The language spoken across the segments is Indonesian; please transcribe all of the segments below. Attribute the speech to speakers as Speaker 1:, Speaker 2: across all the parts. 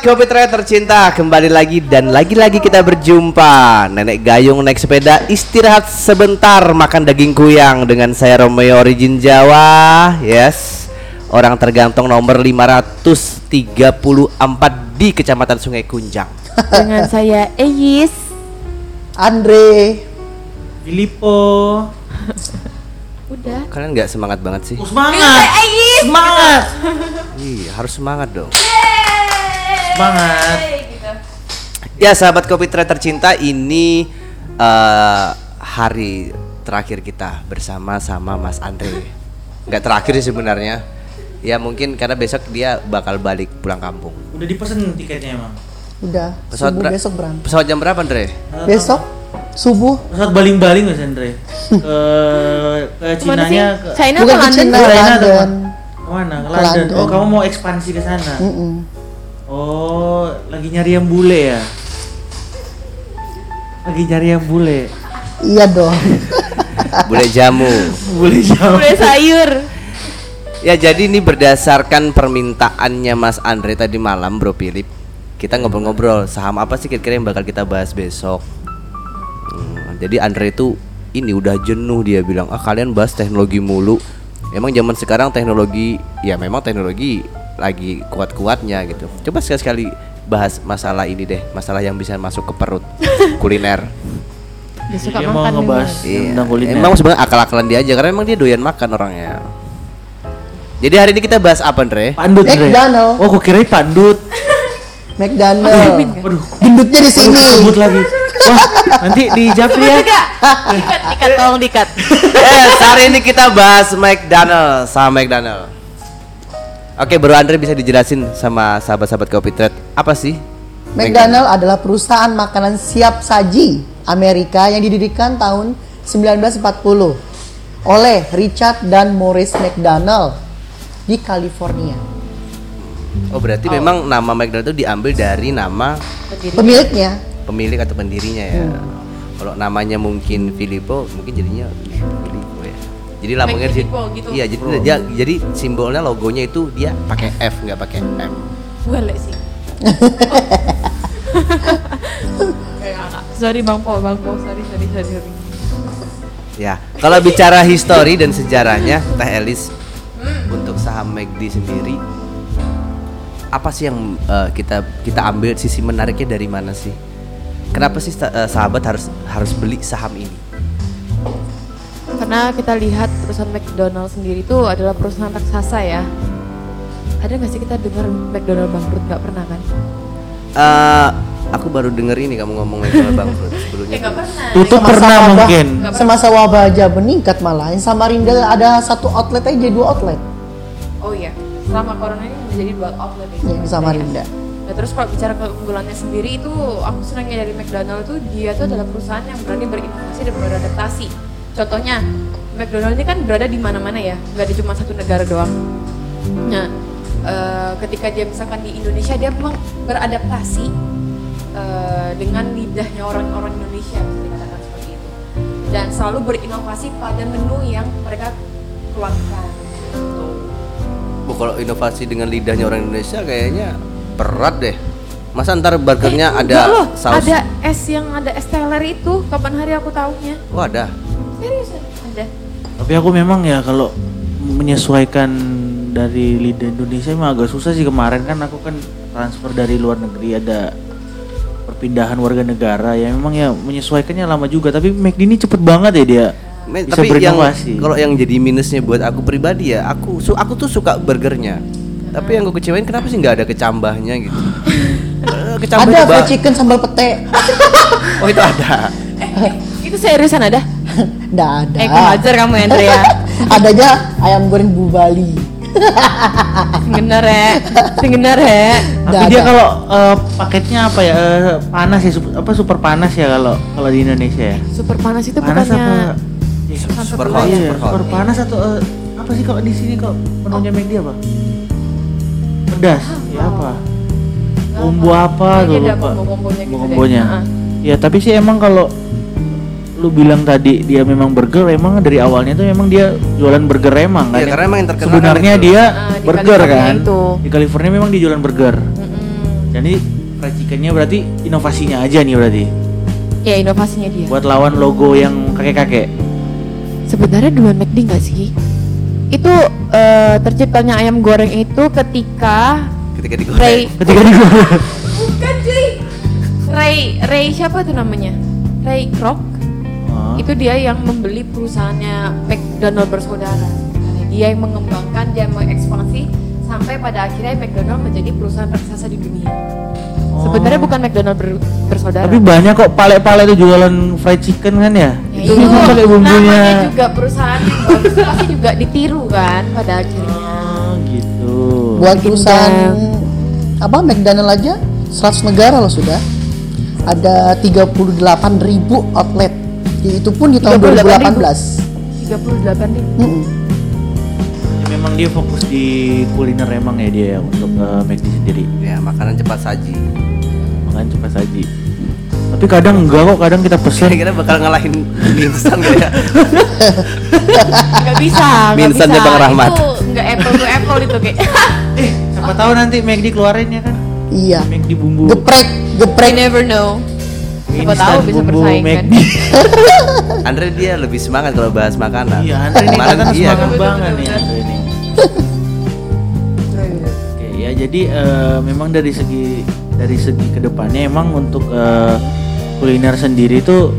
Speaker 1: sahabat Kopi tercinta Kembali lagi dan lagi-lagi kita berjumpa Nenek Gayung naik sepeda Istirahat sebentar makan daging kuyang Dengan saya Romeo Origin Jawa Yes Orang tergantung nomor 534 di Kecamatan Sungai Kunjang
Speaker 2: dengan saya Eyis.
Speaker 3: Andre
Speaker 4: Filippo.
Speaker 2: Udah.
Speaker 1: Kalian nggak semangat banget sih?
Speaker 4: Oh, semangat. Semangat.
Speaker 1: Iya harus semangat dong
Speaker 4: Semangat.
Speaker 1: Ya sahabat Kopi Trade tercinta ini eh, hari terakhir kita bersama sama Mas Andre. Nggak terakhir sih sebenarnya. Ya mungkin karena besok dia bakal balik pulang kampung.
Speaker 4: Udah dipesen tiketnya emang.
Speaker 3: udah
Speaker 1: Pesawat
Speaker 3: subuh
Speaker 1: ber-
Speaker 3: besok berangkat
Speaker 1: Pesawat jam berapa Andre?
Speaker 3: besok subuh
Speaker 4: Pesawat baling-baling Mas Andre. Ke ke
Speaker 2: sih?
Speaker 4: Cinanya ke
Speaker 2: China
Speaker 3: bukan ke
Speaker 2: London?
Speaker 3: Cina
Speaker 4: China atau
Speaker 3: London
Speaker 4: Ke mana? Ke
Speaker 3: Ke
Speaker 4: London.
Speaker 3: London.
Speaker 4: Oh, kamu mau ekspansi ke sana.
Speaker 3: Mm-mm.
Speaker 4: Oh, lagi nyari yang bule ya? Lagi nyari yang bule.
Speaker 3: iya dong
Speaker 1: Bule jamu.
Speaker 4: Bule jauh.
Speaker 2: Boleh sayur.
Speaker 1: Ya jadi ini berdasarkan permintaannya Mas Andre tadi malam Bro Philip Kita ngobrol-ngobrol saham apa sih kira-kira yang bakal kita bahas besok Hmm, Jadi Andre itu ini udah jenuh dia bilang Ah kalian bahas teknologi mulu Emang zaman sekarang teknologi ya memang teknologi lagi kuat-kuatnya gitu Coba sekali-sekali bahas masalah ini deh Masalah yang bisa masuk ke perut kuliner
Speaker 2: Dia suka
Speaker 4: Dia mau
Speaker 2: makan
Speaker 4: ngebahas
Speaker 2: memang.
Speaker 1: Iya.
Speaker 4: tentang kuliner.
Speaker 1: Emang sebenarnya akal-akalan dia aja karena emang dia doyan makan orangnya. Jadi hari ini kita bahas apa, Andre?
Speaker 4: Pandut, Andre.
Speaker 3: McDonald.
Speaker 4: Oh, kok kirain pandut.
Speaker 3: McDonald
Speaker 4: Waduh.
Speaker 3: gendutnya di sini
Speaker 4: Sebut lagi. Wah, nanti di Japri ya.
Speaker 2: Dikat, dikat, tolong dikat.
Speaker 1: yes, hari ini kita bahas McDonald sama McDonald. Oke, Bro Andre bisa dijelasin sama sahabat-sahabat Kopi Trade apa sih?
Speaker 3: McDonald adalah perusahaan makanan siap saji Amerika yang didirikan tahun 1940 oleh Richard dan Maurice McDonald di California.
Speaker 1: Oh, berarti memang nama McDonald itu diambil dari nama
Speaker 3: Pemiliknya
Speaker 1: pemilik atau pendirinya ya. Kalau namanya mungkin Filippo, mungkin jadinya Filippo. Jadi lambangnya di
Speaker 2: Filippo gitu.
Speaker 1: Iya, jadi dia- jadi simbolnya logonya itu dia pakai F nggak pakai M.
Speaker 2: Boleh sih. sorry Bang Po, Bang Po, sorry, sorry, sorry. sorry.
Speaker 1: Ya, kalau bicara histori dan sejarahnya Teh Elis untuk saham McD sendiri apa sih yang eh, kita kita ambil sisi menariknya dari mana sih? Kenapa sih eh, sahabat harus harus beli saham ini?
Speaker 2: Karena kita lihat perusahaan McDonald sendiri itu adalah perusahaan raksasa ya. Ada nggak sih kita dengar McDonald bangkrut? Nggak pernah kan?
Speaker 1: Eh, aku baru denger ini kamu ngomong McDonald bangkrut sebelumnya.
Speaker 2: nggak pernah.
Speaker 4: Tutup
Speaker 3: Semasa
Speaker 4: pernah
Speaker 3: wabah-
Speaker 4: mungkin.
Speaker 3: semasa wabah aja meningkat malah. Yang Samarinda ada satu outlet aja jadi dua outlet
Speaker 2: Oh iya, selama corona ini menjadi dua outlet ya.
Speaker 3: yang di Samarinda.
Speaker 2: Nah, terus kalau bicara keunggulannya sendiri itu aku senangnya dari McDonald itu dia tuh adalah perusahaan yang berani berinovasi dan beradaptasi. Contohnya McDonald ini kan berada di mana-mana ya, nggak di cuma satu negara doang. Nah, eh, ketika dia misalkan di Indonesia dia memang beradaptasi eh, dengan lidahnya orang-orang Indonesia bisa dikatakan seperti itu. Dan selalu berinovasi pada menu yang mereka keluarkan.
Speaker 1: Bu, kalau inovasi dengan lidahnya orang Indonesia kayaknya berat deh. Masa ntar burgernya
Speaker 2: Eh,
Speaker 1: ada
Speaker 2: loh,
Speaker 1: saus?
Speaker 2: Ada es yang ada es teler itu. Kapan hari aku tahunya?
Speaker 1: Oh ada.
Speaker 2: Ada.
Speaker 4: Tapi aku memang ya kalau menyesuaikan dari lidah Indonesia memang agak susah sih kemarin kan aku kan transfer dari luar negeri ada perpindahan warga negara ya memang ya menyesuaikannya lama juga tapi McD ini cepet banget ya dia
Speaker 1: Men,
Speaker 4: bisa
Speaker 1: tapi yang
Speaker 4: berinovasi.
Speaker 1: kalau yang jadi minusnya buat aku pribadi ya, aku su aku tuh suka burgernya. Tapi yang gue kecewain kenapa sih nggak ada kecambahnya gitu? Eh, Kecambah
Speaker 3: Ada fried chicken sambal pete.
Speaker 1: Oh itu ada.
Speaker 2: Itu seriusan ada?
Speaker 3: Nggak ada.
Speaker 2: Eh, ngajar kamu Andrea?
Speaker 3: Adanya ayam goreng bu Bali.
Speaker 2: Bener ya, bener ya.
Speaker 4: tapi
Speaker 3: Nggak
Speaker 4: dia kalau eh, paketnya apa ya eh, panas ya sup- apa super panas ya kalau kalau di Indonesia ya
Speaker 2: Super panas itu
Speaker 4: panas
Speaker 2: bukannya
Speaker 4: apa Ya,
Speaker 1: Super
Speaker 2: Iya,
Speaker 1: hot,
Speaker 4: iya,
Speaker 1: super hot.
Speaker 4: super panas atau eh, apa sih kalau di sini kok menunya McD apa pedas ya apa bumbu apa tuh lupa
Speaker 2: bumbu-bumbunya gitu deh.
Speaker 4: bumbunya
Speaker 2: Heeh.
Speaker 4: ya tapi sih emang kalau lu bilang tadi dia memang burger emang dari awalnya tuh memang dia jualan burger emang kan
Speaker 1: Iya,
Speaker 4: ya?
Speaker 1: karena emang yang terkenal
Speaker 4: sebenarnya
Speaker 1: kan itu.
Speaker 4: dia
Speaker 2: di
Speaker 4: burger
Speaker 2: California
Speaker 4: kan
Speaker 2: itu.
Speaker 4: di California memang dia jualan burger ini fried chickennya berarti inovasinya aja nih berarti.
Speaker 2: Ya inovasinya dia.
Speaker 4: Buat lawan logo yang kakek-kakek.
Speaker 2: Sebenarnya duluan McD nggak sih? Itu eh, terciptanya ayam goreng itu ketika
Speaker 1: Ketika digoreng.
Speaker 2: Ray
Speaker 4: Ketika di
Speaker 2: bukan cuy Ray Ray siapa tuh namanya Ray Kroc. Itu dia yang membeli perusahaannya McDonald bersaudara dia yang mengembangkan dia yang mengekspansi sampai pada akhirnya McDonald menjadi perusahaan raksasa di dunia sebenarnya bukan McDonald ber- bersaudara
Speaker 4: Tapi banyak kok pale-pale tuh jualan fried chicken kan ya?
Speaker 2: Ya
Speaker 4: itu
Speaker 2: itu
Speaker 4: pakai bumbunya.
Speaker 2: namanya juga perusahaan yang bagus pasti juga ditiru kan pada akhirnya
Speaker 4: Oh, gitu.
Speaker 3: Buat perusahaan apa McDonald aja 100 negara loh sudah. Ada 38 ribu outlet. Itu pun di tahun
Speaker 2: 38.000.
Speaker 3: 2018.
Speaker 2: 38 nih
Speaker 3: Mm-mm.
Speaker 4: Ya, memang dia fokus di kuliner emang ya dia ya, untuk uh, McD sendiri.
Speaker 1: Ya, makanan cepat saji.
Speaker 4: Makan cepat saji. Tapi kadang enggak kok, kadang kita pesen.
Speaker 1: Kira-kira bakal ngalahin mie instan gak ya?
Speaker 2: nggak bisa
Speaker 1: Mie instan
Speaker 2: bisa
Speaker 1: Bang Rahmat.
Speaker 2: itu nggak apple to apple itu kayak
Speaker 4: eh, siapa tahu nanti McD keluarin ya kan?
Speaker 3: Iya.
Speaker 4: McD bumbu.
Speaker 3: Geprek,
Speaker 2: I
Speaker 3: geprek.
Speaker 2: never know siapa tahu bisa
Speaker 4: bumbu
Speaker 2: bersaing kan.
Speaker 1: Andre dia lebih semangat kalau bahas makanan.
Speaker 4: Iya, Andre ini
Speaker 1: Kemarin
Speaker 4: katanya
Speaker 1: iya
Speaker 4: semangat
Speaker 1: kan?
Speaker 4: banget nih Andre ini. Oke ya jadi eh, memang dari segi dari segi ke depannya emang untuk eh, kuliner sendiri itu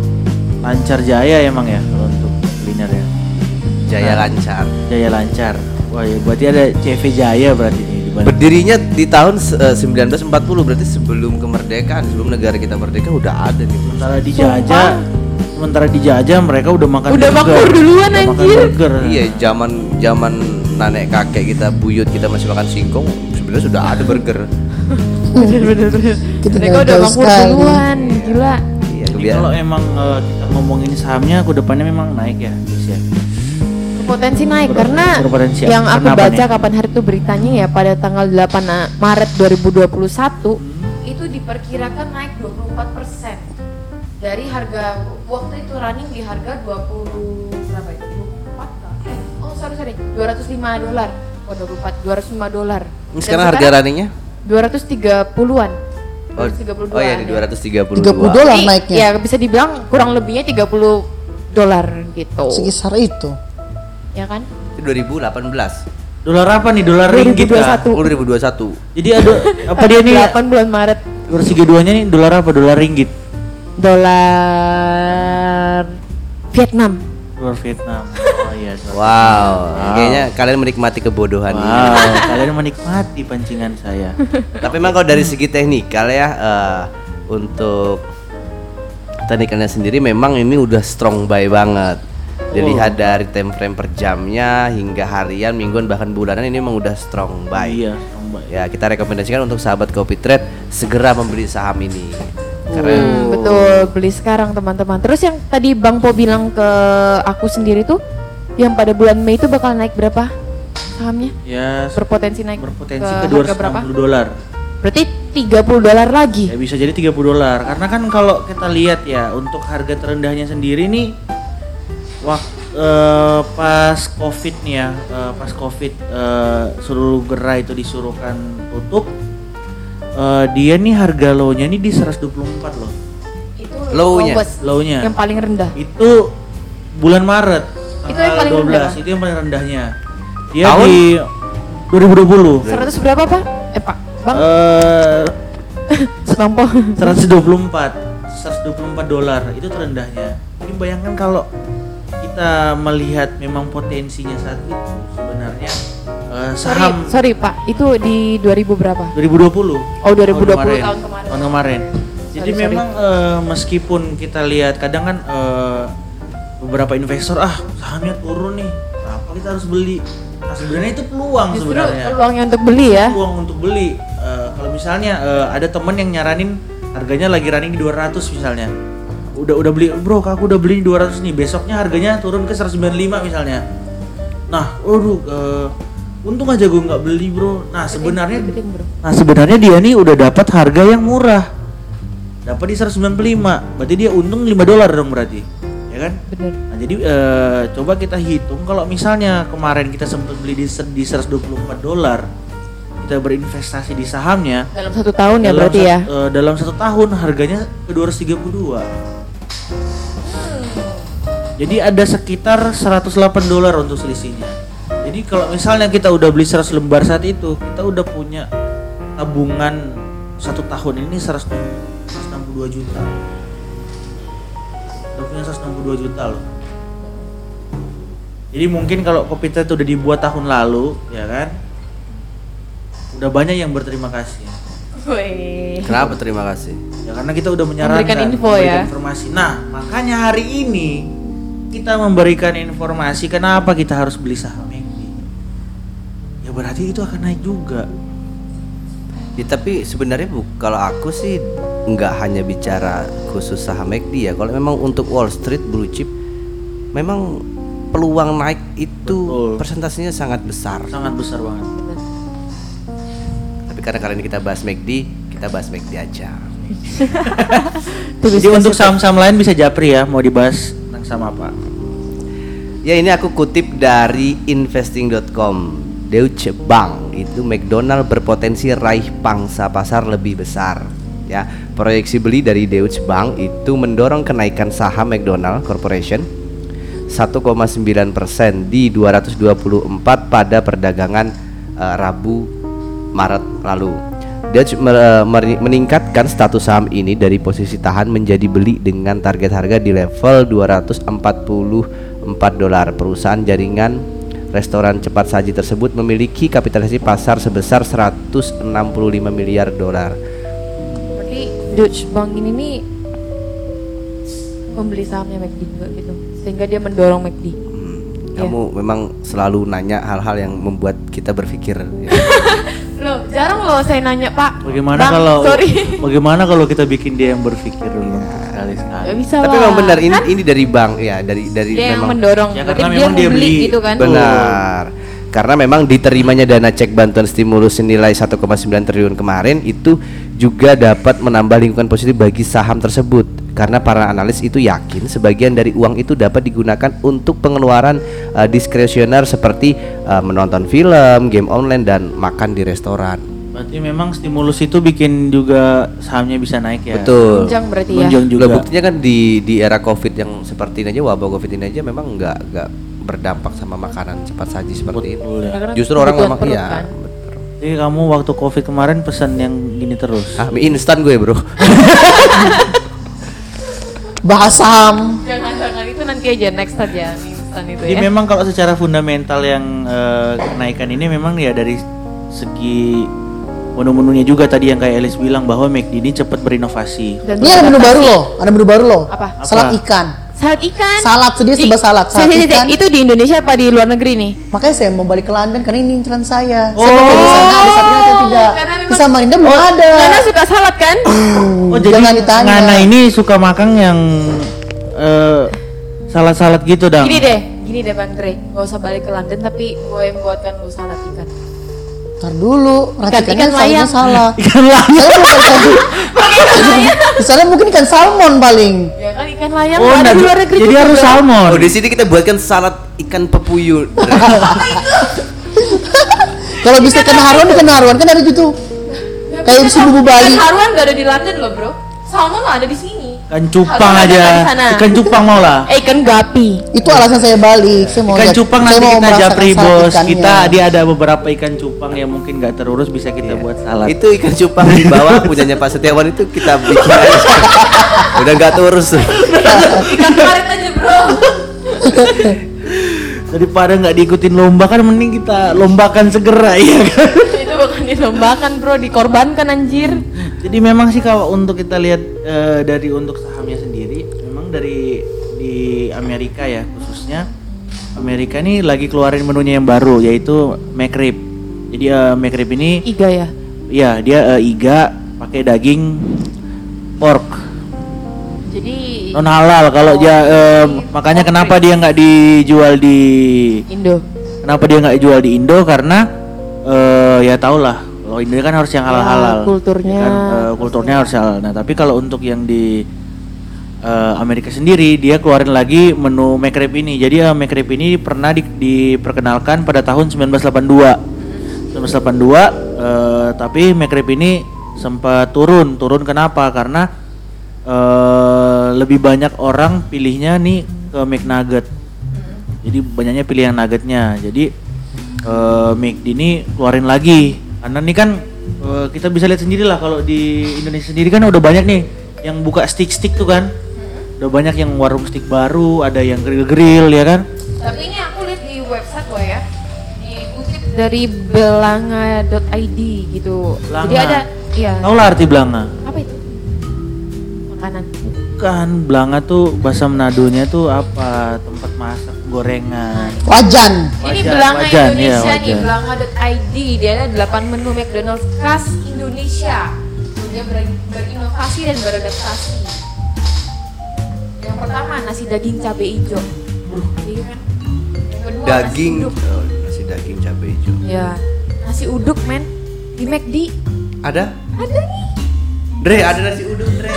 Speaker 4: lancar jaya emang ya kalau untuk kuliner ya
Speaker 1: Jaya lancar.
Speaker 4: jaya lancar. Wah ya berarti ada CV Jaya berarti Bandung.
Speaker 1: Berdirinya di tahun eh, 1940 berarti sebelum kemerdekaan, sebelum negara kita merdeka udah ada nih.
Speaker 4: Sementara dijajah sementara dijajah mereka udah makan
Speaker 2: Udah
Speaker 4: burger.
Speaker 2: makmur duluan,
Speaker 4: Udah makan
Speaker 2: anjir.
Speaker 4: burger.
Speaker 1: Iya, zaman zaman nenek kakek kita buyut kita masih makan singkong, sebenarnya sudah ada burger.
Speaker 3: Kita
Speaker 2: mereka udah makmur
Speaker 3: sekali.
Speaker 2: duluan gila
Speaker 1: Iya,
Speaker 4: kalau emang kita ngomongin sahamnya ke depannya memang naik ya, guys ya.
Speaker 2: Potensi naik
Speaker 4: Ber-
Speaker 2: karena
Speaker 4: berpotensi.
Speaker 2: yang aku
Speaker 4: Karena
Speaker 2: baca
Speaker 4: nih?
Speaker 2: kapan hari itu beritanya ya pada tanggal 8 Maret 2021 itu diperkirakan naik 24 persen dari harga waktu itu running di harga 20 berapa ya 24 kah? eh oh sorry sorry 205 dolar oh 24 205 dolar
Speaker 1: Ini
Speaker 2: Dan
Speaker 1: sekarang harga runningnya?
Speaker 2: 230-an
Speaker 1: Oh,
Speaker 2: 232
Speaker 1: oh ya di
Speaker 2: ya.
Speaker 1: 232.
Speaker 3: 30 dolar naiknya.
Speaker 2: ya bisa dibilang kurang lebihnya 30 dolar gitu
Speaker 3: Sekitar itu.
Speaker 2: Ya kan
Speaker 1: Itu 2018.
Speaker 4: Dolar apa nih? Dolar ringgit kah?
Speaker 2: 2021.
Speaker 1: Oh, 2021.
Speaker 4: Jadi ada apa dia nih?
Speaker 2: 8 bulan Maret
Speaker 4: 232 nya nih dolar apa? Dolar ringgit.
Speaker 2: dolar Vietnam.
Speaker 4: Dolar Vietnam. Oh iya. dolar.
Speaker 1: Wow, kayaknya kalian menikmati kebodohan ini.
Speaker 4: Wow, kalian menikmati pancingan saya.
Speaker 1: Tapi memang kalau dari segi teknikal ya eh, untuk teknikalnya sendiri memang ini udah strong buy banget. Dilihat dari time frame per jamnya hingga harian, mingguan bahkan bulanan ini memang udah strong buy.
Speaker 4: Iya, Bang Bay.
Speaker 1: Ya, kita rekomendasikan untuk sahabat Kopi Trade segera membeli saham ini. Karena
Speaker 2: Hmm, betul, beli sekarang teman-teman. Terus yang tadi Bang Po bilang ke aku sendiri tuh yang pada bulan Mei itu bakal naik berapa sahamnya?
Speaker 4: Ya,
Speaker 2: Berpotensi naik
Speaker 4: berpotensi
Speaker 2: ke
Speaker 4: ke
Speaker 2: harga berapa?
Speaker 4: 260 dolar.
Speaker 2: Berarti 30 dolar lagi.
Speaker 4: Ya bisa jadi 30 dolar. Karena kan kalau kita lihat ya untuk harga terendahnya sendiri nih waktu pas Covid nih ya, eh, pas Covid eh, seluruh gerai itu disuruhkan tutup eh, dia nih harga low-nya nih di 124 loh.
Speaker 2: Itu
Speaker 1: Low-nya?
Speaker 4: Low-nya.
Speaker 2: yang paling rendah.
Speaker 4: Itu bulan Maret.
Speaker 2: Itu yang paling rendah,
Speaker 4: 12, itu yang paling rendahnya. Dia
Speaker 1: Tahun?
Speaker 4: di 2020.
Speaker 2: 100 berapa, Pak? Eh, Pak. Bang,
Speaker 4: Eh
Speaker 2: Po.
Speaker 4: 124 124 dolar itu terendahnya jadi bayangkan kalau kita melihat memang potensinya saat itu sebenarnya
Speaker 2: Sorry,
Speaker 4: saham
Speaker 2: sorry, Pak. Itu di 2000 berapa?
Speaker 4: 2020
Speaker 2: Oh, 2020 tahun kemarin.
Speaker 4: tahun kemarin jadi
Speaker 2: Sorry, sorry.
Speaker 4: memang eh, meskipun kita lihat kadang kan eh, beberapa investor ah sahamnya turun nih apa kita harus beli nah sebenarnya itu peluang
Speaker 2: Justru
Speaker 4: sebenarnya
Speaker 2: peluangnya untuk beli ya.
Speaker 4: peluang untuk beli Eh, kalau misalnya eh, ada temen yang nyaranin harganya lagi running di 200 misalnya udah udah beli. Bro aku udah beli di 200 nih. Besoknya harganya turun ke 195 misalnya. Nah aduh eh, untung aja gue nggak beli bro. Nah sebenarnya nah sebenarnya dia nih udah dapat harga yang murah. Dapat di 195 berarti dia untung 5 dolar dong berarti ya kan?
Speaker 2: Bener.
Speaker 4: Nah, jadi eh, coba kita hitung. Kalau misalnya kemarin kita sempat beli di, di 124 dolar, kita berinvestasi di sahamnya
Speaker 2: Dalam satu tahun ya
Speaker 4: dalam
Speaker 2: berarti
Speaker 4: sat-
Speaker 2: ya.
Speaker 4: eh, dalam satu tahun harganya ke 232 jadi ada sekitar 108 dolar untuk selisihnya jadi kalau misalnya kita udah beli 100 lembar saat itu kita udah punya tabungan satu tahun ini 100 162 juta udah punya 162 juta loh jadi mungkin kalau kopi itu udah dibuat tahun lalu ya kan udah banyak yang berterima kasih
Speaker 2: Wih.
Speaker 1: Kenapa terima kasih?
Speaker 4: Ya karena kita udah menyarankan
Speaker 2: Memberikan info
Speaker 4: memberikan
Speaker 2: ya.
Speaker 4: informasi. Nah, makanya hari ini kita memberikan informasi kenapa kita harus beli saham McD. Ya berarti itu akan naik juga.
Speaker 1: Ya tapi sebenarnya bu, kalau aku sih nggak hanya bicara khusus saham McD ya. Kalau memang untuk Wall Street blue chip, memang peluang naik itu
Speaker 4: Betul.
Speaker 1: persentasenya sangat besar.
Speaker 4: Sangat besar banget.
Speaker 1: Tapi karena kali ini kita bahas McD, kita bahas McD aja.
Speaker 2: Tuh,
Speaker 4: Jadi untuk saham-saham lain bisa japri ya, mau dibahas saham apa?
Speaker 1: Ya ini aku kutip dari investing.com. Deutsche Bank itu McDonald berpotensi raih pangsa pasar lebih besar. Ya, proyeksi beli dari Deutsche Bank itu mendorong kenaikan saham McDonald Corporation 1,9% di 224 pada perdagangan eh, Rabu Maret lalu. Mer- mer- meningkatkan status saham ini dari posisi tahan menjadi beli dengan target harga di level 244 dolar. Perusahaan jaringan restoran cepat saji tersebut memiliki kapitalisasi pasar sebesar 165 miliar dolar.
Speaker 2: Berarti Deutsche Bank ini nih membeli sahamnya McD juga gitu. Sehingga dia mendorong McD.
Speaker 1: Hmm,
Speaker 2: Iya.
Speaker 1: Kamu memang selalu nanya hal-hal yang membuat kita berpikir. ya.
Speaker 2: Jarang loh saya nanya, Pak.
Speaker 4: Bagaimana
Speaker 2: Bang,
Speaker 4: kalau
Speaker 2: sorry.
Speaker 4: bagaimana kalau kita bikin dia yang berpikir dulu sekali sekali?
Speaker 2: Gak bisa
Speaker 1: Tapi
Speaker 2: lah.
Speaker 1: memang benar ini
Speaker 2: Kan
Speaker 1: ini dari bank ya, dari dari
Speaker 2: dia yang
Speaker 1: memang
Speaker 2: mendorong.
Speaker 4: Ya, karena
Speaker 2: dia
Speaker 4: memang
Speaker 2: mau
Speaker 4: dia
Speaker 2: beli
Speaker 4: beli.
Speaker 2: gitu kan.
Speaker 1: Benar. Karena memang diterimanya dana cek bantuan stimulus senilai 1,9 triliun kemarin itu juga dapat menambah lingkungan positif bagi saham tersebut. Karena para analis itu yakin sebagian dari uang itu dapat digunakan untuk pengeluaran eh, diskresioner seperti eh, menonton film, game online dan makan di restoran.
Speaker 4: Berarti memang stimulus itu bikin juga sahamnya bisa naik ya.
Speaker 1: Betul.
Speaker 2: Tunjang berarti ya.
Speaker 4: Menunjang juga.
Speaker 1: Lah, buktinya kan di di era Covid yang seperti ini aja wabah Covid ini aja memang nggak nggak berdampak sama makanan cepat saji seperti ini.
Speaker 4: Betul ya.
Speaker 2: Karena
Speaker 1: Justru orang memang
Speaker 2: perut
Speaker 1: iya.
Speaker 2: kan.
Speaker 4: Jadi kamu waktu covid kemarin pesan yang gini terus.
Speaker 1: Ah, mie instan gue bro.
Speaker 3: Bahas saham.
Speaker 2: Jangan jangan itu nanti aja next aja instan itu
Speaker 4: Jadi
Speaker 2: ya.
Speaker 4: memang kalau secara fundamental yang eh, kenaikan ini memang ya dari segi menu-menunya juga tadi yang kayak Elis bilang bahwa McD ini cepat berinovasi.
Speaker 2: Dan
Speaker 3: Ini ada menu baru loh, ada menu baru loh.
Speaker 2: Apa?
Speaker 3: Salad
Speaker 4: Apa?
Speaker 3: ikan.
Speaker 2: Salad ikan.
Speaker 3: Salad, sedia
Speaker 2: Di-
Speaker 3: sebelah salad, ikan.
Speaker 2: Itu di Indonesia apa di luar negeri nih?
Speaker 3: Makanya saya mau balik ke London karena ini inceran saya.
Speaker 4: Oh.
Speaker 3: Saya mau ke sana ada salad atau tidak.
Speaker 2: karena memang-
Speaker 3: Di Samarinda belum ada.
Speaker 2: Karena suka salad kan?
Speaker 4: Oh jadi
Speaker 3: Jangan ditanya.
Speaker 4: Ngana ini suka makan yang eh, salad-salad gitu dong.
Speaker 2: Gini deh, gini deh Bang Dre. Gak usah balik ke London tapi gue yang buatkan lu salad ikan.
Speaker 3: Ntar dulu, racikannya
Speaker 2: ikan
Speaker 3: salahnya
Speaker 2: layang.
Speaker 3: salah.
Speaker 4: Ikan layang.
Speaker 3: Misalnya mungkin ikan salmon paling.
Speaker 2: Ya kan ikan layang
Speaker 4: Oh,
Speaker 2: ada di luar negeri
Speaker 4: jadi harus salmon.
Speaker 1: Oh di sini kita buatkan salad ikan pepuyuh.
Speaker 3: Kalau bisa ikan haruan, ikan haruan kan ada gitu.
Speaker 2: Ya,
Speaker 3: Kayak bubu
Speaker 2: Ikan
Speaker 3: Bali.
Speaker 2: haruan gak ada di London loh bro. Salmon ada di sini.
Speaker 4: Ikan cupang aja. Ikan cupang mau lah.
Speaker 2: Eh ikan gapi.
Speaker 3: Itu alasan saya balik. Saya mau
Speaker 4: Ikan
Speaker 3: lihat-
Speaker 4: cupang
Speaker 3: saya
Speaker 4: nanti
Speaker 3: mau
Speaker 4: kita japri bos.
Speaker 3: ikannya.
Speaker 4: Kita dia ada beberapa ikan cupang yang mungkin nggak terurus bisa kita buat salad.
Speaker 1: itu ikan cupang di bawah punyanya Pak Setiawan itu kita bikin aja. Udah nggak terurus.
Speaker 2: Ikan karet aja bro.
Speaker 4: Daripada nggak diikutin lomba kan mending kita lombakan segera ya kan.
Speaker 2: bukan dilombakan bro, dikorbankan anjir.
Speaker 4: Jadi memang sih kalau untuk kita lihat eh, dari untuk sahamnya sendiri, memang dari di Amerika ya khususnya Amerika ini lagi keluarin menunya yang baru yaitu McRib. Jadi eh, McRib ini
Speaker 2: Iga ya.
Speaker 4: ya dia eh, iga pakai daging pork
Speaker 2: Jadi
Speaker 4: non halal kalau dia eh, makanya kenapa dia nggak dijual di
Speaker 2: Indo.
Speaker 4: kenapa dia nggak jual di Indo karena eh, ya tau lah kalau Indo kan harus yang halal halal
Speaker 2: Ya, kulturnya.
Speaker 4: kulturnya harus halal nah tapi kalau untuk yang di eh, Amerika sendiri dia keluarin lagi menu McRib ini jadi eh, McRib ini pernah di- diperkenalkan pada tahun 1982 1982 Eh, tapi McRib ini sempat turun. Turun kenapa? Karena eh lebih banyak orang pilihnya nih ke McNugget. Jadi banyaknya pilih yang nuggetnya. Jadi eh McD ini keluarin lagi. Karena nih kan eh, kita bisa lihat sendiri lah kalau di Indonesia sendiri kan udah banyak nih yang buka stick-stick tuh kan. Udah banyak yang warung stick baru, ada yang grill-grill ya kan.
Speaker 2: Tapi ini aku lihat di website lo ya, dikutip dari belanga.id gitu. Jadi
Speaker 4: Belanga.
Speaker 2: ada, iya.
Speaker 4: Tahu lah arti belanga?
Speaker 2: Apa itu? Makanan.
Speaker 4: Bukan, belanga tuh bahasa Menadonya tuh apa? Tempat masak gorengan.
Speaker 3: Wajan.
Speaker 2: ini
Speaker 4: Wajan,
Speaker 2: Belanga
Speaker 4: wajan,
Speaker 2: Indonesia nih,
Speaker 4: wajan.
Speaker 2: belanga.id. Dia ada 8 menu McDonald's khas Indonesia. Dia ber- berinovasi dan beradaptasi. Yang pertama nasi daging cabai hijau. Iya kan? Yang kedua
Speaker 1: Daging,
Speaker 2: nasi uduk.
Speaker 1: oh, nasi daging cabai hijau.
Speaker 2: Ya, nasi uduk men di McD.
Speaker 1: Ada?
Speaker 2: Ada nih.
Speaker 1: Dre, ada nasi uduk, Dre.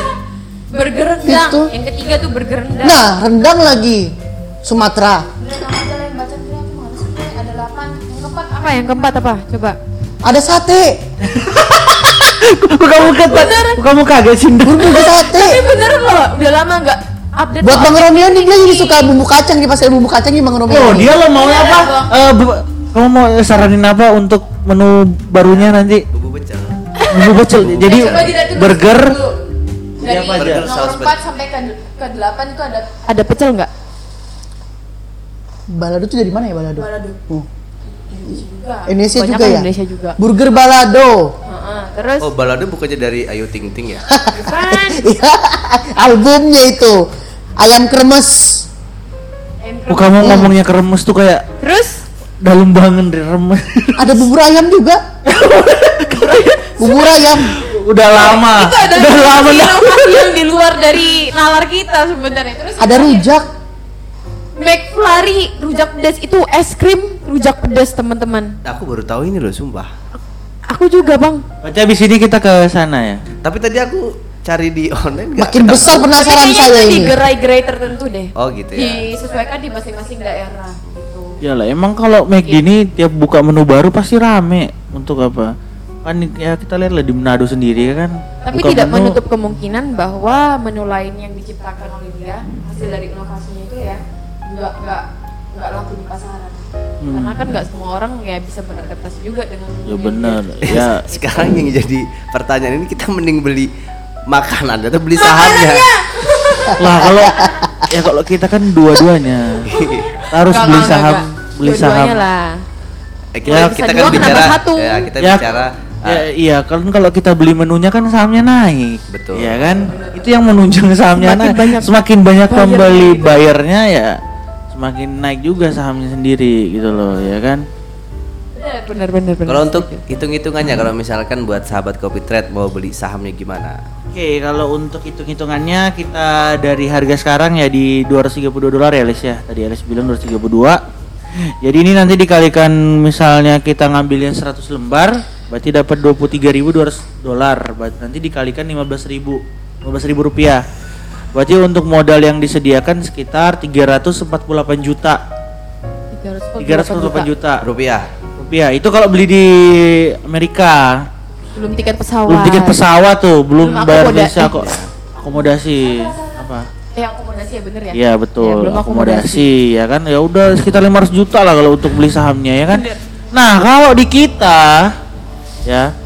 Speaker 2: Burger rendang.
Speaker 3: Itu.
Speaker 2: Yang ketiga tuh burger rendang.
Speaker 3: Nah, rendang lagi. Sumatera.
Speaker 2: Udah nama aja lah yang baca Dre, aku males Dre. Ada 8. Yang keempat apa? Yang keempat apa? Coba.
Speaker 3: Ada sate.
Speaker 4: Kamu kata, kok kamu kaget sih?
Speaker 3: Burger sate.
Speaker 2: Tapi bener loh, udah lama nggak update.
Speaker 3: Buat Bang Romeo nih dia jadi suka bumbu kacang di pasar bumbu kacang nih Bang Romeo.
Speaker 4: Oh,
Speaker 3: nih.
Speaker 4: dia lo mau
Speaker 2: Iya,
Speaker 4: apa? Eh, kamu mau saranin apa untuk menu barunya nanti?
Speaker 1: Bumbu pecel.
Speaker 4: Bumbu pecel. Jadi burger.
Speaker 2: dulu. Dari nomor 4 sampai ke, ke 8 itu ada ada pecel nggak?
Speaker 3: Balado tuh dari mana ya balado?
Speaker 2: Balado.
Speaker 3: Oh.
Speaker 2: Juga.
Speaker 3: Indonesia
Speaker 2: Banyak
Speaker 3: juga
Speaker 2: kan
Speaker 3: ya?
Speaker 2: Indonesia juga.
Speaker 3: Burger balado.
Speaker 2: Heeh, terus
Speaker 1: Oh, balado bukannya dari Ayu Ting Ting ya?
Speaker 2: bukan
Speaker 3: Albumnya itu. Ayam kremes.
Speaker 4: Oh, kamu ngomongnya keremes tuh kayak
Speaker 2: Terus
Speaker 4: dalam banget dari remes.
Speaker 3: Ada bubur ayam juga. bubur ayam.
Speaker 4: Udah lama.
Speaker 2: itu ada
Speaker 4: Udah lama
Speaker 2: inovasi yang di luar dari nalar kita sebenarnya. Terus
Speaker 3: Ada rujak.
Speaker 2: McFlurry rujak pedas itu es krim rujak pedas teman-teman.
Speaker 1: Aku baru tahu ini loh, sumpah.
Speaker 2: Aku juga bang.
Speaker 4: Berarti abis ini kita ke sana ya.
Speaker 1: Tapi tadi aku cari di online nggak
Speaker 3: Makin
Speaker 1: ketemu.
Speaker 3: besar penasaran saya
Speaker 2: itu di
Speaker 3: ini.
Speaker 2: gerai-gerai tertentu deh.
Speaker 1: Oh gitu ya.
Speaker 2: Disesuaikan di masing-masing daerah gitu.
Speaker 4: Iyalah, emang kalau McD ini tiap buka menu baru pasti rame. Untuk apa? Kan ya kita lihat lah di Manado sendiri ya kan.
Speaker 2: Tapi
Speaker 4: Buka
Speaker 2: tidak
Speaker 4: menu-
Speaker 2: menutup kemungkinan bahwa menu lain yang diciptakan oleh dia hasil dari inovasinya ya nggak nggak nggak laku di pasaran.
Speaker 4: Hmm.
Speaker 2: Karena kan nggak semua orang ya bisa beradaptasi juga dengan
Speaker 4: Ya benar. ya
Speaker 1: Sekarang yang jadi pertanyaan ini kita mending beli makanan atau beli sahamnya?
Speaker 4: lah kalau ya kalau kita kan dua-duanya harus
Speaker 2: Nggak,
Speaker 4: beli
Speaker 2: nggak,
Speaker 4: saham
Speaker 2: nggak.
Speaker 4: beli saham
Speaker 2: lah.
Speaker 1: Eh, kita,
Speaker 2: Ya,
Speaker 1: kita kan
Speaker 2: dua, kenapa
Speaker 1: bicara
Speaker 2: satu?
Speaker 1: ya kita
Speaker 4: ya,
Speaker 1: bicara
Speaker 4: ya,
Speaker 1: ah,
Speaker 4: iya kan kalau kita beli menunya kan sahamnya naik
Speaker 1: Betul.
Speaker 4: ya kan itu yang menunjang sahamnya
Speaker 2: Semakin
Speaker 4: naik
Speaker 2: banyak
Speaker 4: semakin banyak pembeli
Speaker 2: gitu.
Speaker 4: bayarnya ya semakin naik juga sahamnya sendiri gitu loh ya kan
Speaker 2: Benar benar benar.
Speaker 1: kalau untuk hitung-hitungannya kalau misalkan buat sahabat Kopi Trade mau beli sahamnya gimana?
Speaker 4: Oke, kalau untuk hitung-hitungannya kita dari harga sekarang ya di 232 dolar ya, Lis ya. Tadi Lis bilang 232. Jadi ini nanti dikalikan misalnya kita ngambilnya 100 lembar, berarti dapat 23.200 dolar. Nanti dikalikan 15.000 15.000 rupiah. Berarti untuk modal yang disediakan sekitar 348 juta. 348 juta
Speaker 1: Rupiah.
Speaker 4: rupiah. Itu kalau beli di Amerika.
Speaker 2: Belum tiket pesawat.
Speaker 4: Belum tiket pesawat tuh, belum,
Speaker 2: Belum
Speaker 4: bayar visa kok. Akomodasi apa?
Speaker 2: Eh akomodasi ya bener ya?
Speaker 4: Iya betul,
Speaker 2: Ya, belum
Speaker 4: akomodasi ya kan. Ya udah sekitar 500 juta lah kalau untuk beli sahamnya ya kan. Nah, kalau di kita ya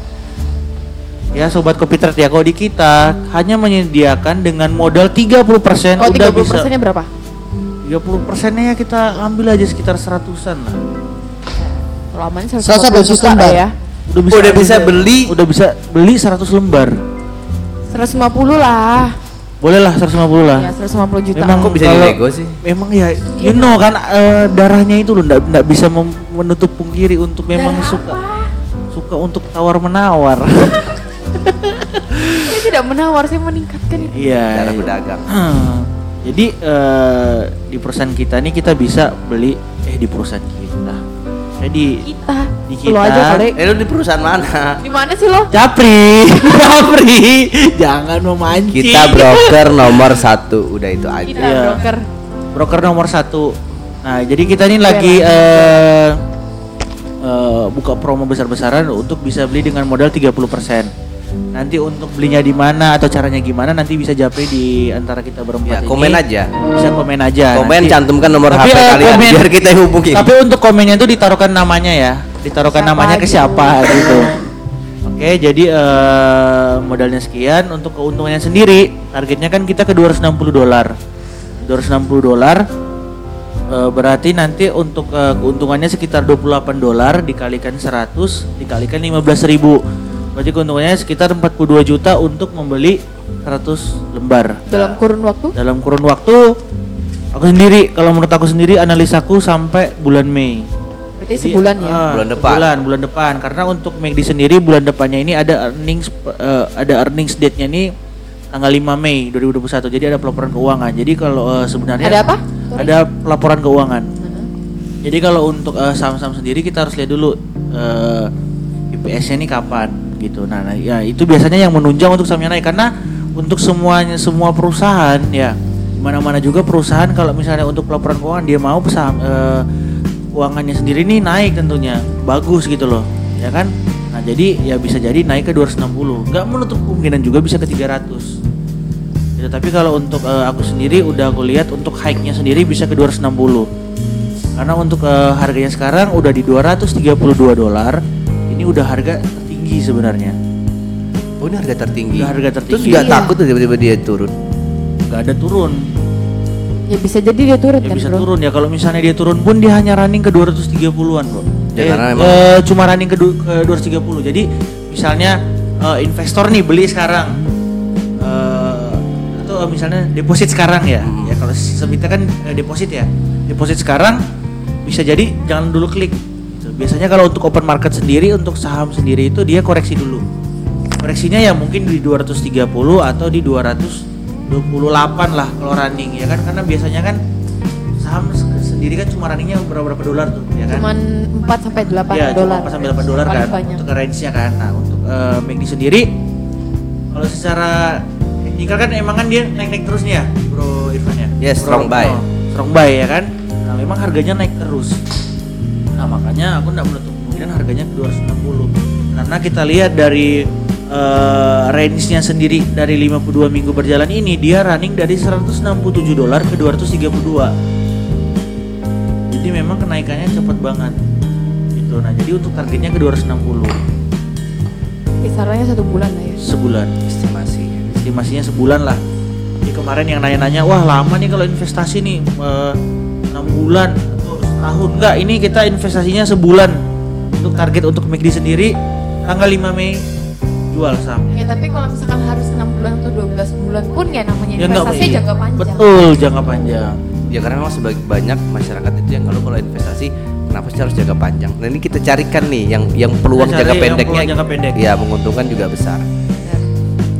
Speaker 4: Ya sobat kopi Trade ya, kalau di kita hanya menyediakan dengan modal 30%
Speaker 2: Oh,
Speaker 4: udah
Speaker 2: 30
Speaker 4: bisa.
Speaker 2: persennya berapa?
Speaker 4: 30 persennya ya kita ambil aja sekitar seratusan lah.
Speaker 2: 150
Speaker 3: satu
Speaker 2: juta
Speaker 3: lembar.
Speaker 2: ya.
Speaker 4: Udah
Speaker 1: Udah bisa beli.
Speaker 4: Udah bisa beli 100 lembar.
Speaker 2: 150 lah.
Speaker 4: Boleh lah 150 lah.
Speaker 2: Ya 150 juta.
Speaker 4: Memang
Speaker 1: Kok bisa
Speaker 4: kalau-
Speaker 1: dinego sih?
Speaker 4: Memang ya, you know kan eh, darahnya itu loh nggak nggak bisa menutup pungkiri untuk memang
Speaker 2: Darah
Speaker 4: suka suka untuk tawar menawar.
Speaker 2: Saya tidak menawar, saya meningkatkan itu.
Speaker 4: Iya.
Speaker 1: Cara berdagang.
Speaker 4: Hmm. Jadi eh, di perusahaan kita nih kita bisa beli eh di perusahaan kita. Jadi
Speaker 2: Kita.
Speaker 4: Di
Speaker 2: Lo
Speaker 4: kita.
Speaker 2: aja kali.
Speaker 1: Eh lu di perusahaan mana?
Speaker 2: Di mana sih lo?
Speaker 4: Japri, Japri, jangan memancing.
Speaker 1: Kita broker nomor satu, udah itu aja.
Speaker 2: Kita
Speaker 4: Iya.
Speaker 2: broker.
Speaker 4: broker nomor satu. Nah, jadi kita ini lagi eh eh, buka promo besar-besaran untuk bisa beli dengan modal 30%. Nanti untuk belinya di mana atau caranya gimana nanti bisa japri di antara kita berempat
Speaker 1: Ya,
Speaker 4: ini.
Speaker 1: komen aja.
Speaker 4: Bisa komen aja.
Speaker 1: Komen
Speaker 4: nanti.
Speaker 1: cantumkan nomor
Speaker 4: Tapi,
Speaker 1: HP
Speaker 4: eh,
Speaker 1: kalian
Speaker 4: komen-
Speaker 1: biar kita yang hubungin.
Speaker 4: Tapi untuk komennya itu ditaruhkan namanya ya, ditaruhkan
Speaker 2: Siapa
Speaker 4: namanya ke
Speaker 2: gitu.
Speaker 4: siapa gitu. Oke, jadi eh, modalnya sekian untuk keuntungannya sendiri. Targetnya kan kita ke 260 dolar. 260 dolar eh, berarti nanti untuk keuntungannya sekitar 28 dolar dikalikan 100 dikalikan 15.000 ribu. Berarti keuntungannya sekitar 42 juta untuk membeli 100 lembar
Speaker 2: Dalam kurun waktu
Speaker 4: dalam kurun waktu aku sendiri kalau menurut aku sendiri analisaku sampai bulan Mei
Speaker 2: berarti
Speaker 4: Jadi,
Speaker 2: sebulan ya.
Speaker 4: ah,
Speaker 1: Bulan depan.
Speaker 4: bulan bulan depan karena untuk McD sendiri bulan depannya ini ada earnings eh, ada earnings date-nya ini tanggal 5 Mei 2021 jadi ada pelaporan keuangan jadi kalau eh, sebenarnya
Speaker 2: Ada apa? Sorry.
Speaker 4: ada pelaporan keuangan
Speaker 2: Mana?
Speaker 4: jadi kalau untuk eh, saham-saham sendiri kita harus lihat dulu eh, IPS-nya ini kapan gitu. Nah, nah, ya itu biasanya yang menunjang untuk sahamnya naik. Karena untuk semuanya semua perusahaan ya mana-mana juga perusahaan kalau misalnya untuk pelaporan keuangan dia mau saham eh, keuangannya sendiri ini naik tentunya. Bagus gitu loh ya kan? Nah jadi ya bisa jadi naik ke 260 nggak menutup kemungkinan juga bisa ke 300 gitu, tapi kalau untuk eh, aku sendiri udah aku lihat untuk hike-nya sendiri bisa ke 260 karena untuk eh, harganya sekarang udah di 232 dolar ini udah harga tertinggi sebenarnya
Speaker 1: Oh ini harga tertinggi.
Speaker 4: Udah harga
Speaker 1: Terus
Speaker 4: tertinggi.
Speaker 1: nggak
Speaker 2: Iya.
Speaker 1: takut tuh tiba-tiba dia turun.
Speaker 4: nggak ada turun
Speaker 2: Ya bisa jadi dia turun
Speaker 4: ya
Speaker 2: kan,
Speaker 4: bisa
Speaker 2: Bro.
Speaker 4: turun ya kalau misalnya dia turun pun dia hanya running ke 230-an kok
Speaker 1: Ya,
Speaker 4: Eh,
Speaker 1: karena
Speaker 4: eh, cuma running ke, du- ke 230 jadi misalnya eh, investor nih beli sekarang eh, atau misalnya deposit sekarang ya
Speaker 1: Hmm.
Speaker 4: ya kalau sebita kan eh, deposit ya deposit sekarang bisa jadi jangan dulu klik. Biasanya kalau untuk open market sendiri untuk saham sendiri itu dia koreksi dulu. Koreksinya ya mungkin di 230 atau di 228 lah kalau running ya kan? Karena biasanya kan saham se- sendiri kan cuma runningnya berapa berapa dolar tuh ya kan?
Speaker 2: Cuman 4 sampai 8
Speaker 4: ya
Speaker 2: dolar.
Speaker 4: cuma 4 sampai 8 dolar kan
Speaker 2: banyak.
Speaker 4: untuk range-nya kan. Nah untuk eh, McD sendiri kalau secara teknikal kan emang kan dia naik-naik terus nih ya bro Irfan ya?
Speaker 1: Yes,
Speaker 4: Bro-
Speaker 1: strong buy.
Speaker 4: strong buy ya kan? Nah memang harganya naik terus nah makanya aku nggak menutup kemungkinan harganya ke 260 karena kita lihat dari eh, range-nya sendiri dari 52 minggu berjalan ini dia running dari 167 dolar ke 232 jadi memang kenaikannya cepat banget. Gitu. Nah jadi untuk targetnya ke 260
Speaker 2: Kisarannya satu bulan lah ya.
Speaker 4: sebulan.
Speaker 1: Estimasi.
Speaker 4: estimasinya sebulan lah. Jadi kemarin yang nanya-nanya wah lama nih kalau investasi nih eh, enam bulan setahun enggak ini kita investasinya sebulan untuk target untuk McD sendiri tanggal 5 Mei jual saham
Speaker 2: Ya tapi kalau misalkan harus 6 bulan atau 12 bulan pun ya namanya
Speaker 4: Ya, enggak,
Speaker 2: investasi
Speaker 4: iya.
Speaker 2: jangka panjang.
Speaker 4: betul jangka panjang
Speaker 1: Ya karena memang sebagai banyak masyarakat itu yang kalau kalau investasi kenapa sih harus jangka panjang? Nah ini kita carikan nih yang yang peluang jangka
Speaker 4: yang
Speaker 1: pendeknya.
Speaker 4: peluang jangka pendek.
Speaker 1: Ya menguntungkan juga besar.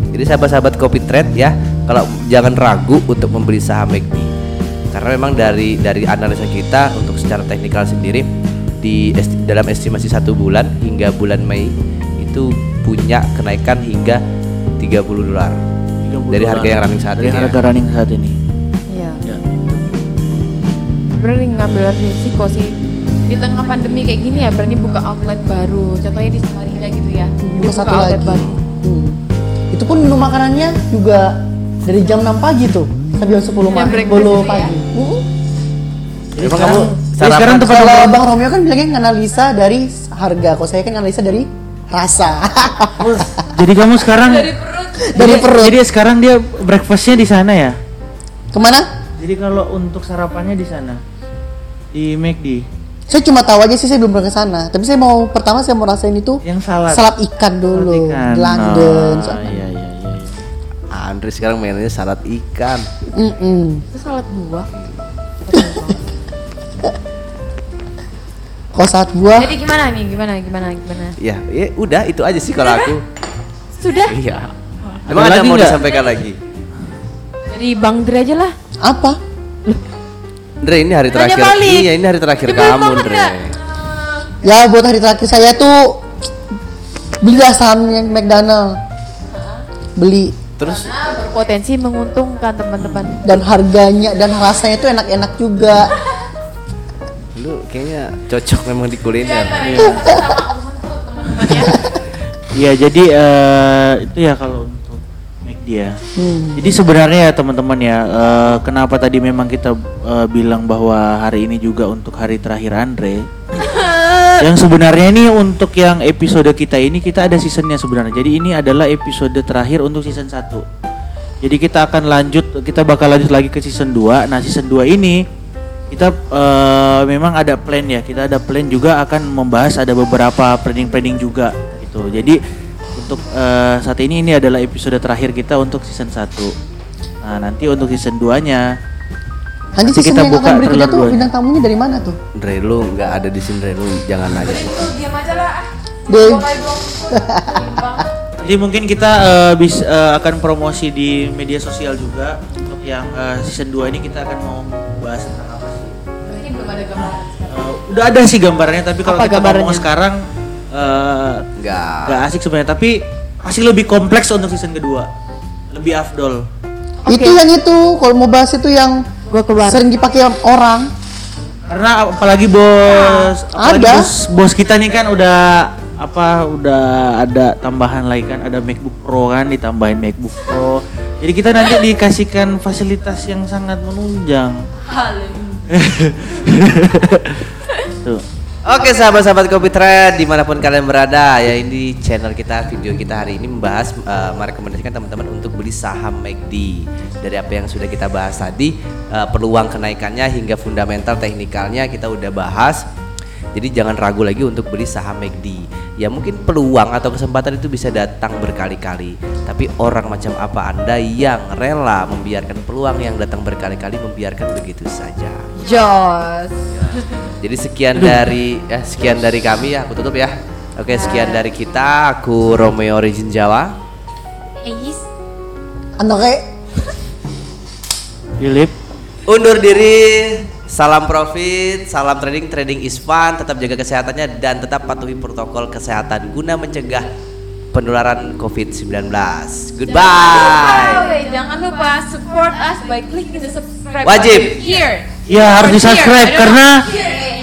Speaker 1: Jadi sahabat-sahabat Kopi Trade ya, kalau jangan ragu untuk membeli saham McD. Karena memang dari dari analisa kita untuk secara teknikal sendiri di esti- dalam estimasi satu bulan hingga bulan Mei itu punya kenaikan hingga 30 dolar.
Speaker 4: 30
Speaker 1: Dari
Speaker 4: dolar.
Speaker 1: harga yang running saat
Speaker 4: dari
Speaker 1: ini ya.
Speaker 4: harga running saat ini
Speaker 2: Iya.
Speaker 4: ya.
Speaker 2: Berani ngambil risiko sih. Di tengah pandemi kayak gini ya berani buka outlet baru. Contohnya di Samarinda gitu ya. Dia
Speaker 3: Buka satu lagi.
Speaker 2: baru.
Speaker 3: Hmm. Itu pun menu makanannya juga dari jam 6 pagi tuh sampai jam 10
Speaker 2: Yang
Speaker 3: malam,
Speaker 2: breakfast
Speaker 3: 10
Speaker 2: itu ya?
Speaker 4: Jadi
Speaker 1: Emang
Speaker 4: sekarang,
Speaker 1: kamu
Speaker 4: jadi
Speaker 1: sarapan
Speaker 4: sekarang tempat
Speaker 3: Kalau Bang Romeo kan bilangnya analisa dari harga, kalau saya kan analisa dari rasa.
Speaker 4: jadi kamu sekarang
Speaker 2: Dari perut.
Speaker 3: dari perut.
Speaker 4: Jadi sekarang dia breakfastnya di sana ya?
Speaker 3: Ke mana?
Speaker 4: Jadi kalau untuk sarapannya di sana di McD
Speaker 3: Saya cuma tahu aja sih saya belum pernah ke sana. Tapi saya mau pertama saya mau rasain itu
Speaker 4: yang salad.
Speaker 3: salad ikan dulu
Speaker 4: Ikan.
Speaker 3: di London.
Speaker 4: Oh,
Speaker 3: soalnya.
Speaker 4: iya iya iya. iya.
Speaker 1: Andre sekarang mainnya salad ikan.
Speaker 3: Mm-mm.
Speaker 2: Itu salad buah.
Speaker 3: Kalau salad buah,
Speaker 2: Jadi gimana nih? Gimana? Gimana? Gimana?
Speaker 1: Ya, ya udah itu aja sih kalau aku.
Speaker 2: Sudah.
Speaker 1: Iya. Emang ada,
Speaker 4: lagi
Speaker 1: mau
Speaker 4: nggak?
Speaker 1: disampaikan lagi?
Speaker 2: Dari Bang Dre aja lah.
Speaker 3: apa?
Speaker 1: Andre ini hari
Speaker 2: Nanya
Speaker 1: terakhir.
Speaker 2: balik.
Speaker 1: Iya, ini hari terakhir
Speaker 2: Nyebelin
Speaker 1: kamu, Andre.
Speaker 2: nggak?
Speaker 3: Ya buat hari terakhir saya tuh belilah saham yang McDonald. Beli
Speaker 1: Terus
Speaker 2: Berpotensi menguntungkan teman-teman.
Speaker 3: dan harganya dan rasanya tuh enak-enak juga.
Speaker 1: Itu kayaknya cocok memang di kuliner.
Speaker 4: Iya jadi eh, itu ya kalau untuk McD ya. Jadi sebenarnya ya teman-teman ya eh, kenapa tadi memang kita eh, bilang bahwa hari ini juga untuk hari terakhir Andre. yang sebenarnya ini untuk yang episode kita ini kita ada seasonnya sebenarnya. Jadi ini adalah episode terakhir untuk season 1 Jadi kita akan lanjut kita bakal lanjut lagi ke season 2. Nah season 2 ini kita eh, memang ada plan ya. Kita ada plan juga akan membahas ada beberapa planning-planning juga gitu. Jadi untuk eh, saat ini ini adalah episode terakhir kita untuk season 1 nah nanti untuk season 2 nya
Speaker 3: Nanti
Speaker 4: Nanti
Speaker 3: season
Speaker 4: kita
Speaker 3: yang
Speaker 4: buka
Speaker 3: akan berikutnya
Speaker 4: trailer
Speaker 3: tuh bintang tamunya dari mana tuh?
Speaker 1: Dre lu nggak ada di sini Dre lu jangan nanya.
Speaker 2: diam aja lah.
Speaker 4: Jadi mungkin kita eh, bis, eh, akan promosi di media sosial juga. Untuk yang eh, season 2 ini kita akan mau bahas tentang
Speaker 2: ada gambaran
Speaker 4: Eh, udah ada sih gambarnya tapi kalau kita ngomong
Speaker 2: gambarnya?
Speaker 4: sekarang eh,
Speaker 1: Nggak.
Speaker 4: nggak asik sebenarnya tapi pasti lebih kompleks untuk season kedua lebih afdol
Speaker 3: Itu yang itu, kalau mau bahas itu yang
Speaker 2: Gua keluar.
Speaker 3: sering dipakai orang.
Speaker 4: karena apalagi bos apalagi
Speaker 3: Ada.
Speaker 4: bos bos kita nih kan udah apa udah ada tambahan lagi kan ada MacBook Pro kan ditambahin MacBook Pro jadi kita nanti dikasihkan fasilitas yang sangat menunjang
Speaker 1: Oke sahabat-sahabat Kopi Trend di mana pun kalian berada ya ini channel kita video kita hari ini membahas eh, merekomendasikan teman-teman untuk beli saham McD dari apa yang sudah kita bahas tadi eh, peluang kenaikannya hingga fundamental teknikalnya kita udah bahas jadi jangan ragu lagi untuk beli saham McD ya mungkin peluang atau kesempatan itu bisa datang berkali-kali tapi orang macam apa anda yang rela membiarkan peluang yang datang berkali-kali membiarkan begitu saja
Speaker 2: Jos
Speaker 1: jadi sekian dari ya sekian dari kami ya, aku tutup ya. Oke, sekian dari kita. Aku Romeo Origin Jawa.
Speaker 2: Eis
Speaker 3: kayak
Speaker 4: Philip
Speaker 1: Undur diri. Salam profit, salam trading, trading is fun. Tetap jaga kesehatannya dan tetap patuhi protokol kesehatan guna mencegah penularan COVID-19. Goodbye.
Speaker 2: Jangan lupa support us by clicking the subscribe
Speaker 1: Wajib.
Speaker 2: here.
Speaker 4: ya harus di subscribe karena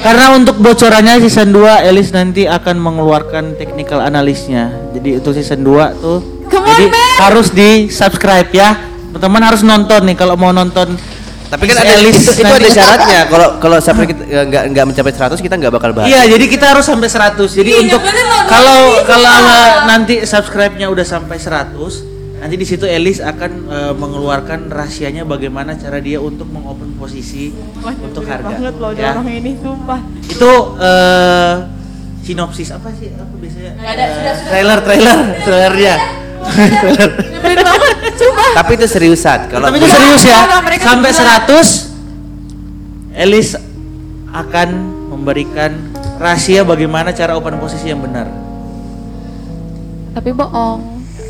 Speaker 4: karena untuk bocorannya season 2 Elis nanti akan mengeluarkan technical analisnya jadi untuk season 2 tuh
Speaker 2: Come on,
Speaker 4: jadi
Speaker 2: man.
Speaker 4: harus di subscribe ya teman-teman harus nonton nih kalau mau nonton
Speaker 1: Tapi kan ada
Speaker 4: Elis
Speaker 1: itu, itu ada syaratnya. Kalau kalau sampai kita eh, nggak nggak mencapai 100 kita nggak bakal bahas.
Speaker 4: Iya, jadi kita harus sampai 100. Jadi
Speaker 2: Iya,
Speaker 4: untuk
Speaker 2: loh,
Speaker 4: kalau kalau eh, nanti subscribe-nya udah sampai 100, nanti di situ Elis akan eh, mengeluarkan rahasianya bagaimana cara dia untuk mengopen posisi untuk harga. ya.
Speaker 2: ini sumpah.
Speaker 4: Itu eh sinopsis apa sih? Apa biasanya?
Speaker 2: Ada,
Speaker 4: Eh,
Speaker 2: sudah, sudah.
Speaker 4: trailer, trailer, trailernya. trailer.
Speaker 1: Tapi itu seriusan. Kalau
Speaker 4: Tapi itu serius ya. Sampai
Speaker 2: bilang.
Speaker 4: 100 Elis akan memberikan rahasia bagaimana cara open posisi yang benar.
Speaker 2: Tapi bohong.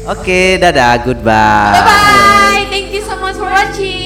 Speaker 1: Oke, dadah, goodbye.
Speaker 2: Bye bye. Thank you so much for watching.